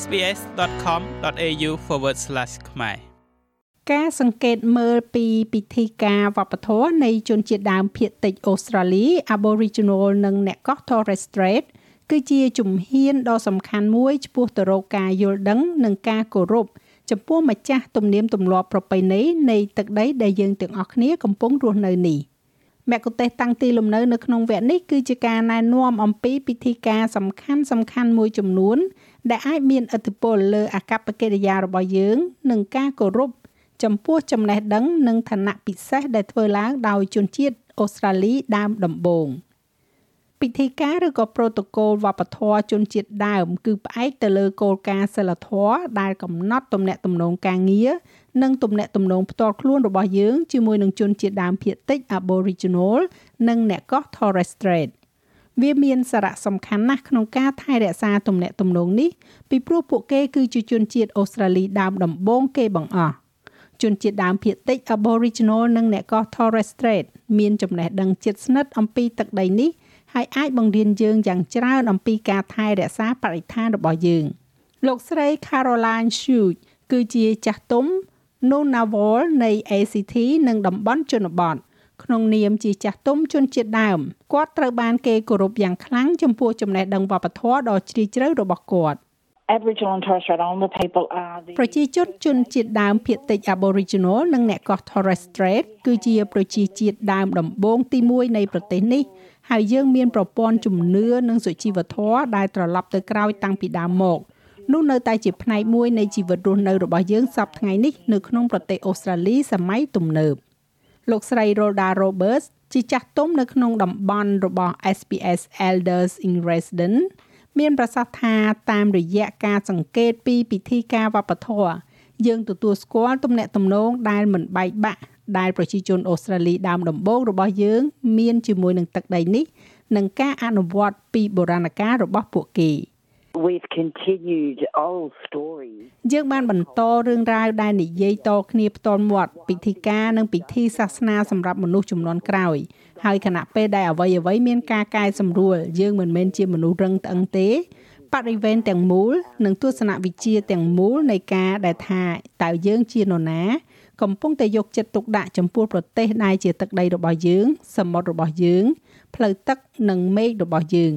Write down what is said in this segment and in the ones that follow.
sbs.com.au/ ខ្មែរការសង្កេតមើលពីពិធីការវប្បធម៌នៃជនជាតិដើមភាគតិចអូស្ត្រាលី Aboriginal និងអ្នកកោះ Torres Strait គឺជាជំហានដ៏សំខាន់មួយឆ្ពោះទៅរកការយល់ដឹងនិងការគោរពចំពោះម្ចាស់ទំនៀមទម្លាប់ប្រពៃណីនៃទឹកដីដែលយើងទាំងអស់គ្នាកំពុងរស់នៅនេះមគ្គុទេសតាំងទីលំនៅនៅក្នុងវគ្គនេះគឺជាការណែនាំអំពីពិធីការសំខាន់សំខាន់មួយចំនួន ដែលអាចមានឥទ្ធិពលលើអាកប្បកិរិយារបស់យើង និងការគោរពចំពោះចំណេះដឹងនិងឋានៈពិសេសដែលធ្វើឡើងដោយជនជាតិអូស្ត្រាលីដើមដំបូង។ពិធីការឬក៏ប្រូតូកូលវប្បធម៌ជនជាតិដើម គឺផ្អែកទៅលើគោលការណ៍សិលធម៌ដែលកំណត់ទំនាក់ទំនងការងារនិងទំនាក់ទំនងផ្ទាល់ខ្លួនរបស់យើងជាមួយនឹងជនជាតិដើមភាគតិច Aboriginal និងអ្នកកោះ Torres Strait វាមានសារៈសំខាន់ណាស់ក្នុងការថែរក្សាទំនាក់ទំនងនេះពីព្រោះពួកគេគឺជាជនជាតិអូស្ត្រាលីដើមដំបូងគេបង្អស់ជនជាតិដើមភាគតិច Aboriginal និងអ្នកកោះ Torres Strait មានចំណេះដឹងជិតស្និទ្ធអំពីទឹកដីនេះហើយអាចបង្រៀនយើងយ៉ាងច្រើនអំពីការថែរក្សាបរិស្ថានរបស់យើង លោកស្រី Caroline Schuch គឺជាចាស់ទុំ Nunavut នៃ ACT និងតំបន់ជនបទ ក្នុងនាមជាចាស់ទុំជនជាតិដើមគាត់ត្រូវបានគេគោរពយ៉ាងខ្លាំងចំពោះចំណេះដឹងវប្បធម៌ដ៏ជ្រាលជ្រៅរបស់គាត់ Aboriginal and Torres Strait Islander people are the ប្រជាជនជនជាតិដើមភាគតិច Aboriginal និងអ្នកកោះ Torres Strait គឺជាប្រជាជាតិដើមដំបូងទី1នៃប្រទេសនេះហើយយើងមានប្រព័ន្ធជំនឿនិងសុជីវធម៌ដែលត្រឡប់ទៅក្រោយតាំងពីដើមមកនោះនៅតែជាផ្នែកមួយនៃជីវិតរស់នៅរបស់យើងសពថ្ងៃនេះនៅក្នុងប្រទេសអូស្ត្រាលីសម័យទំនើប លោកស្រី Rolda Roberts ជាចាស់ទុំនៅក្នុងតំបន់របស់ SPS Elders in Residence មានប្រសាសន៍ថាតាមរយៈការសង្កេតពីពិធីការវប្បធម៌យើងទទួលស្គាល់ទំនាក់ទំនងដែលមិនបែកបាក់ដែលប្រជាជនអូស្ត្រាលីដើមដំបូងរបស់យើង មានជាមួយនឹងទឹកដីនេះ និងការអនុវត្តពីបុរាណកាលរបស់ពួកគេ We've continued old stories យើងបានបន្តរឿងរ៉ាវដែលនិយាយតគ្នាផ្ទាល់មាត់ពិធីការនិងពិធីសាសនាសម្រាប់មនុស្សចំនួនក្រោយហើយខណៈពេលដែលអ្វីអ្វីមានការកែសម្រួលយើងមិនមែនជាមនុស្សរឹងត្អឹងទេបរិវេណទាំងមូលនិងទស្សនវិជ្ជាទាំងមូលនៃការដែលថាតើយើងជានរណាកំពុងតែយកចិត្តទុកដាក់ចំពោះប្រទេសដែលជាទឹកដីរបស់យើង សមុទ្ររបស់យើង ផ្លូវទឹកនិងមេឃរបស់យើង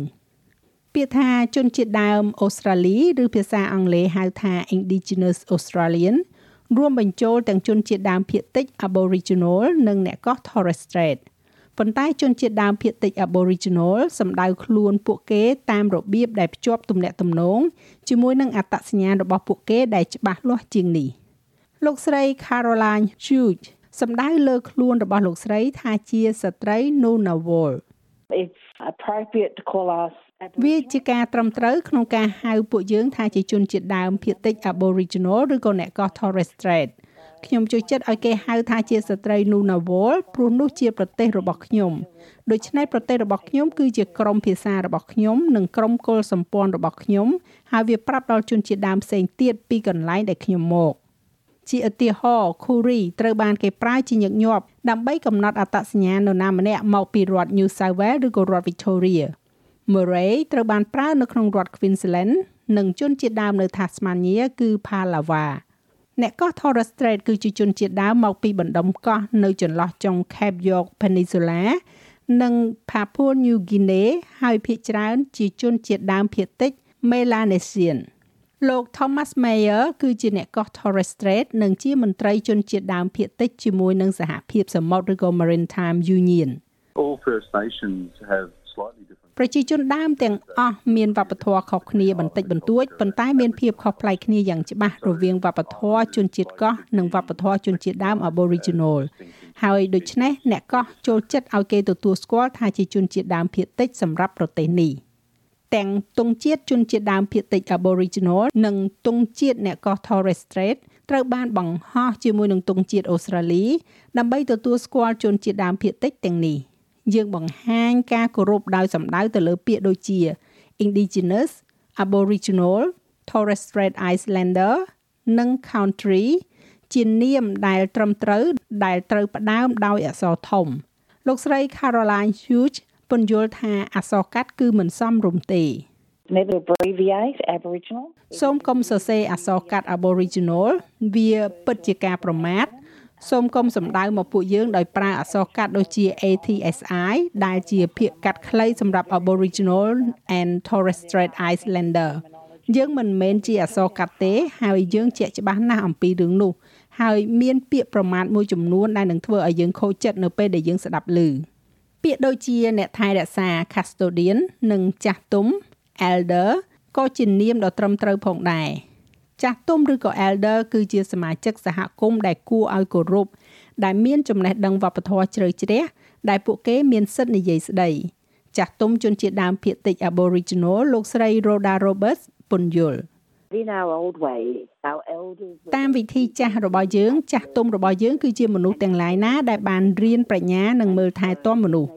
ពាក្យថាជនជាតិដើមអូស្ត្រាលីឬភាសាអង់គ្លេសហៅថា Indigenous Australian រួមបញ្ចូលទាំងជនជាតិដើមភាគតិច Aboriginal និងអ្នកកោះ Torres Strait ប៉ុន្តែជនជាតិដើមភាគតិច Aboriginal សម្ដៅខ្លួនពួកគេតាមរបៀបដែលភ្ជាប់ទំនាក់ទំនងជាមួយនឹងអត្តសញ្ញាណរបស់ពួកគេដែលច្បាស់លាស់ជាងនេះ។លោកស្រី Caroline Hughes សម្ដៅលើខ្លួនរបស់លោកស្រីថាជាស្ត្រី Nunavut It's appropriate to call us វាជាការត្រឹមត្រូវក្នុងការហៅពួកយើងថាជាជនជាតិដើមភាគតិច Aboriginal ឬក៏អ្នកកោះ Torres Strait ខ្ញុំចូលចិត្តឲ្យគេហៅថាជាស្ត្រី Nunavut ព្រោះនោះជាប្រទេសរបស់ខ្ញុំដូច្នេះប្រទេសរបស់ខ្ញុំគឺជាក្រុមភាសារបស់ខ្ញុំនិងក្រុមគល់សម្ព័ន្ធរបស់ខ្ញុំហើយវាប្រាប់ដល់ជនជាតិដើមផ្សេងទៀតពីកន្លែងដែលខ្ញុំមកជាឧទាហរណ៍ Kuri ត្រូវបានគេប្រើជាញឹកញាប់ដើម្បីកំណត់អត្តសញ្ញាណនរណាម្នាក់មកពីរដ្ឋ New South Wales ឬក៏រដ្ឋ Victoria Murray ត្រូវបានប្រើនៅក្នុងរដ្ឋ Queensland និងជនជាតិដើមនៅ Tasmania គឺ Palawa អ្នកកោះ Torres Strait គឺជាជនជាតិដើមមកពីបណ្ដុំកោះនៅចន្លោះចុង Cape York Peninsula និង Papua New Guinea ហើយភាគច្រើន ជាជនជាតិដើមភាគតិច Melanesian លោក Thomas Mayer គឺជាអ្នកកោះ Torres Strait និងជាមន្ត្រីជនជាតិដើមភាគតិចជាមួយនឹងសហភាពសមុទ្រឬក៏ Maritime Union All First Nations have slightly different ប្រជាជនដើមទាំងអស់មានវប្បធម៌ខុសគ្នាបន្តិចបន្តួចប៉ុន្តែមានភាពខុសប្លែកគ្នាយ៉ាងច្បាស់រវាងវប្បធម៌ជនជាតិកោះនិងវប្បធម៌ជនជាតិដើម Aboriginal ហើយដូច្នេះអ្នកកោះចូលចិត្តឲ្យគេទទួលស្គាល់ថាជាជនជាតិដើមភាគតិចសម្រាប់ប្រទេសនេះទាំងទង់ជាតិជនជាតិដើមភាគតិច Aboriginal និងទង់ជាតិអ្នកកោះ Torres Strait ត្រូវបានបង្ហោះជាមួយនឹងទង់ជាតិអូស្ត្រាលីដើម្បីទទួលស្គាល់ជនជាតិដើមភាគតិចទាំងនេះ យើងបង្ហាញការគោរពដោយសំដៅទៅលើពាក្យដូចជា Indigenous Aboriginal Torres Strait Islander និង Country ជានាមដែលត្រឹមត្រូវដែលត្រូវផ្ដើមដោយអក្សរធំ លោកស្រី Caroline Hughes ពន្យល់ថាអក្សរកាត់គឺមិនសមរម្យទេ Never abbreviate Aboriginal. សូមកុំសរសេរអក្សរកាត់ Aboriginal វាពិតជាការប្រមាថ សូមកុំសំដៅមកពួកយើងដោយប្រើអក្សរកាត់ដូចជា ATSI ដែលជាភាគកាត់ខ្លីសម្រាប់ Aboriginal and Torres Strait Islander យើងមិនមែនជាអក្សរកាត់ទេ ហើយយើងជាក់ច្បាស់ណាស់អំពីរឿងនោះហើយមានពាក្យប្រមាថមួយចំនួនដែលនឹងធ្វើឲ្យយើងខូចចិត្តនៅពេលដែលយើងស្ដាប់ឮពាក្យដូចជាអ្នកថែរក្សា custodian និងចាស់ទុំ elder ក៏ជានាមដ៏ត្រឹមត្រូវផងដែរ ចាស់ទុំឬក៏ elder គឺជាសមាជិកសហគមន៍ដែលគួរឲ្យគោរពដែលមានចំណេះដឹងវប្បធម៌ជ្រៅជ្រះដែលពួកគេមានសិទ្ធិនិយាយស្ដីចាស់ទុំជនជាតិដើមភាគតិច Aboriginal លោកស្រី Rhoda Roberts ពន្យល់ In our old way, our elders តាមវិធីចាស់របស់យើង ចាស់ទុំរបស់យើងគឺជាមនុស្សទាំងឡាយណាដែលបានរៀនប្រាជ្ញានិងមើលថែទាំមនុស្ស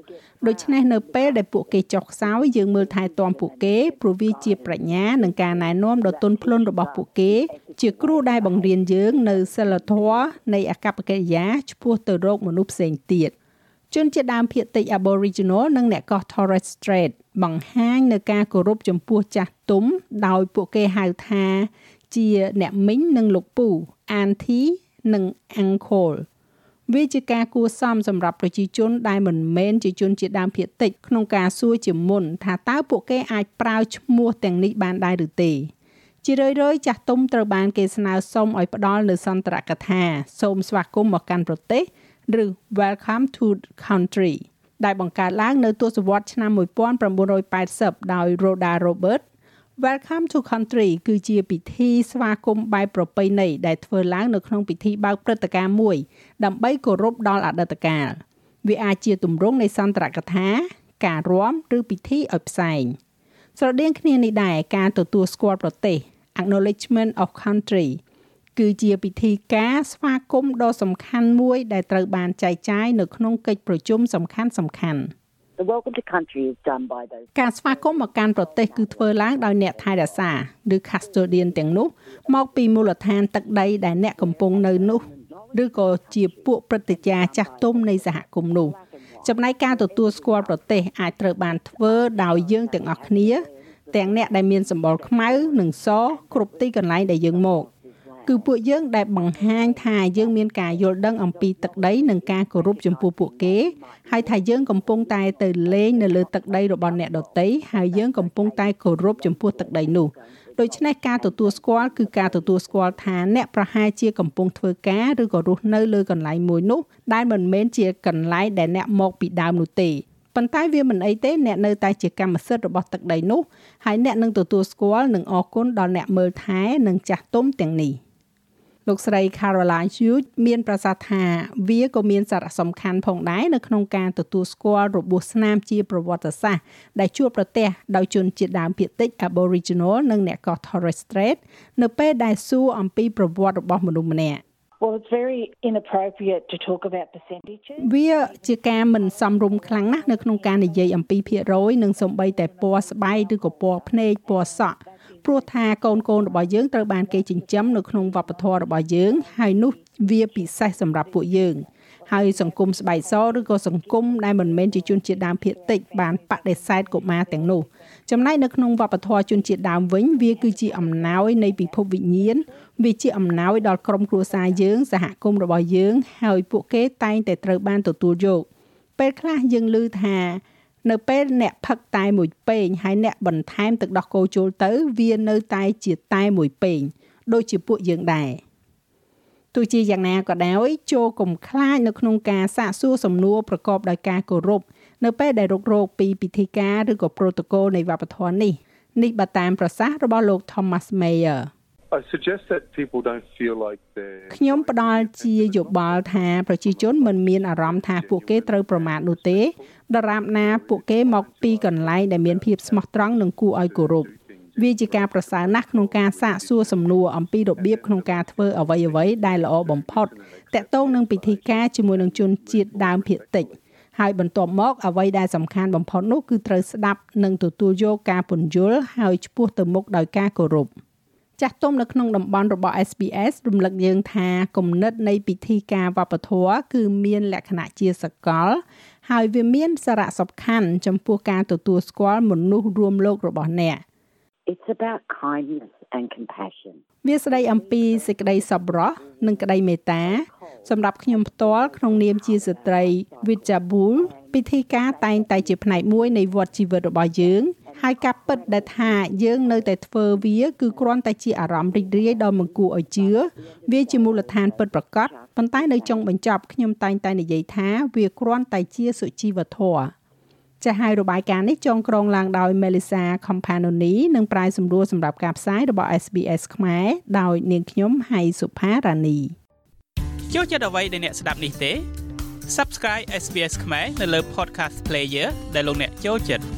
ដូច្នេះនៅពេលដែលពួកគេចុះខ្សោយយើងមើលថែទាំពួកគេព្រោះវាជាប្រាជ្ញានិងការណែនាំដ៏ទន់ភ្លន់របស់ពួកគេ ជាគ្រូដែលបង្រៀនយើងនៅសិលធម៌នៃអកប្បកិរិយាឆ្ពោះទៅរកមនុស្សផ្សេងទៀតជនជាដើមភាគតិច Aboriginal និងអ្នកកោះ Torres Strait បង្ហាញនៅការគោរពចំពោះចាស់ទុំដោយពួកគេហៅថាជាអ្នកមីងនិងលោកពូ Auntie និង Uncle វាជាការគួរសមសម្រាប់ប្រជាជនដែលមិនមែនជាជនជាដើមភាគតិចក្នុងការសួរជាមុនថាតើពួកគេអាចប្រើឈ្មោះទាំងនេះបានដែរឬទេជារឿយៗចាស់ទុំត្រូវបានគេស្នើសុំឲ្យផ្ដល់នៅសន្ទរកថា សូមស្វាគមន៍មកកាន់ប្រទេសឬ Welcome to country ដែលបង្កើតឡើងនៅទសវត្សរ៍ឆ្នាំ1980ដោយ Rhoda Robert Welcome to country គឺជាពិធីស្វាគមន៍បែបប្រពៃណីដែលធ្វើឡើងនៅក្នុងពិធីបើកព្រឹត្តិការណ៍មួយ ដើម្បីគោរពដល់អតីតកាលវាអាចជាទម្រង់នៃសន្ទរកថា ការរាំឬពិធីឲ្យផ្សែងស្រដៀងគ្នានេះដែរការទទួលស្គាល់ប្រទេស acknowledgement of country គឺជាពិធីការស្វាគមន៍ដ៏សំខាន់មួយដែលត្រូវបានចែកចាយនៅក្នុងកិច្ចប្រជុំសំខាន់សំខាន់ៗ The welcome to country is done by those ការស្វាគមន៍មកកាន់ប្រទេសគឺធ្វើឡើងដោយអ្នកថែរក្សាឬ custodian ទាំងនោះ មកពីមូលដ្ឋានទឹកដីដែលអ្នកកំពុងនៅនោះឬក៏ជាពួកព្រឹទ្ធាចារ្យចាស់ទុំនៃសហគមន៍នោះចំណែកការទទួលស្គាល់ប្រទេសអាចត្រូវបានធ្វើដោយយើងទាំងអស់គ្នា ទាំងអ្នកដែលមានសម្បុរខ្មៅនិងសគ្រប់ទីកន្លែងដែលយើងមក គឺពួកយើងដែលបង្ហាញថាយើងមានការយល់ដឹងអំពីទឹកដីនិងការគោរពចំពោះពួកគេហើយថាយើងកំពុងតែទៅលេងនៅលើទឹកដីរបស់អ្នកដទៃហើយយើងកំពុងតែគោរពចំពោះទឹកដីនោះដូច្នេះការទទួលស្គាល់គឺការទទួលស្គាល់ថាអ្នកប្រហែលជាកំពុងធ្វើការឬក៏រស់នៅលើកន្លែងមួយនោះដែលមិនមែនជាកន្លែងដែលអ្នកមកពីដើមនោះទេប៉ុន្តែវាមិនអីទេអ្នកនៅតែជាកម្មសិទ្ធិរបស់ទឹកដីនោះហើយអ្នកនឹងទទួលស្គាល់និងអរគុណដល់អ្នកមើលថែនិងចាស់ទុំទាំងនេះ។ លោកស្រី Caroline Hughes មានប្រសាសន៍ថាវាក៏មានសារៈសំខាន់ផងដែរនៅក្នុងការទទួលស្គាល់របួសស្នាមជាប្រវត្តិសាស្ត្រដែលជួបប្រទះដោយជនជាតិដើមភាគតិច Aboriginal និងអ្នកកោះ Torres Strait នៅពេលដែលសួរអំពីប្រវត្តិរបស់មនុស្សម្នាក់ Well, it's very inappropriate to talk about percentages. វាជាការមិនសមរម្យខ្លាំងណាស់នៅក្នុងការនិយាយអំពីភាគរយនិងសំបីតែពណ៌ស្បែកឬក៏ពណ៌ភ្នែកពណ៌សក់ ព្រោះថាកូនកូនរបស់យើងត្រូវបានគេចិញ្ចឹមនៅក្នុងវប្បធម៌របស់យើងហើយនោះវាពិសេសសម្រាប់ពួកយើងហើយសង្គមស្បែកសឬក៏សង្គមដែលមិនមែនជាជនជាតិដើមភាគតិចបានបដិសេធកុមារទាំងនោះចំណែកនៅក្នុងវប្បធម៌ជនជាតិដើមវិញវាគឺជាអំណោយនៃពិភពវិញ្ញាណវាជាអំណោយដល់ក្រុមគ្រួសារយើងសហគមន៍របស់យើង ហើយពួកគេតែងតែត្រូវបានទទួលយកពេលខ្លះយើងឮថា នៅពេលអ្នកផឹកតែមួយពេងហើយអ្នកបន្ថែមទឹកដោះគោចូលទៅវានៅតែជាតែមួយពេងដូចជាពួកយើងដែរទោះជាយ៉ាងណាក៏ដោយចូលកុំខ្លាចនៅក្នុងការសាកសួរសំណួរប្រកបដោយការគោរពនៅពេលដែលរករោគពីពិធីការឬក៏ protocol នៃវប្បធម៌នេះនេះបើតាមប្រសាសន៍របស់លោក Thomas Mayer I suggest that people don't feel like they're ខ្ញុំផ្ដល់ជាយោបល់ថាប្រជាជនមិនមានអារម្មណ៍ថាពួកគេត្រូវប្រមាថនោះទេដរាបណាពួកគេមកពីកន្លែងដែលមានភាពស្មោះត្រង់និងគួរឲ្យគោរពវាជាការប្រសើរណាស់ក្នុងការសាកសួរសំណួរអំពីរបៀបក្នុងការធ្វើអ្វីៗដែលល្អបំផុតតាក់ទងនឹងពិធីការជាមួយនឹងជនជាតិដើមភាគតិចហើយបន្ទាប់មកអ្វីដែលសំខាន់បំផុតនោះគឺត្រូវស្ដាប់និងទទួលយកការពន្យល់ហើយឆ្ពោះទៅមុខដោយការគោរព។ ចាស់ទុំនៅក្នុងតំបន់របស់ SBS រំលឹកយើងថាគំនិតនៃពិធីការវប្បធម៌គឺមានលក្ខណៈជាសកល ហើយវាមានសារៈសំខាន់ចំពោះការទទួលស្គាល់មនុស្សរួមលោករបស់អ្នក It's about kindness and compassion. វាស្ដីអំពីសេចក្តីសប្បុរសនិងក្តីមេត្តាសម្រាប់ខ្ញុំផ្ទាល់ក្នុងនាមជាស្ត្រីវិជ្ជាប៊ូលពិធីការតែងតែជាផ្នែកមួយនៃវដ្តជីវិតរបស់យើង ហើយការពិតដែលថាយើងនៅតែធ្វើវា គឺគ្រាន់តែជាអារម្មណ៍រីករាយដ៏មិនគួរឲ្យជឿវាជាមូលដ្ឋានពិតប្រាកដប៉ុន្តែនៅចុងបញ្ចប់ខ្ញុំតែងតែនិយាយថាវាគ្រាន់តែជាសុជីវធម៌ចាស់ហើយរបាយការណ៍នេះចងក្រងឡើងដោយ Melissa Companoni និងប្រាយសម្រួលសម្រាប់ការផ្សាយរបស់ SBS ខ្មែរដោយនាងខ្ញុំហៃសុផារ៉ានីចូលចិត្តអ្វីដែលអ្នកស្ដាប់នេះទេ Subscribe SBS ខ្មែរនៅលើ Podcast Player ដែលលោកអ្នកចូលចិត្ត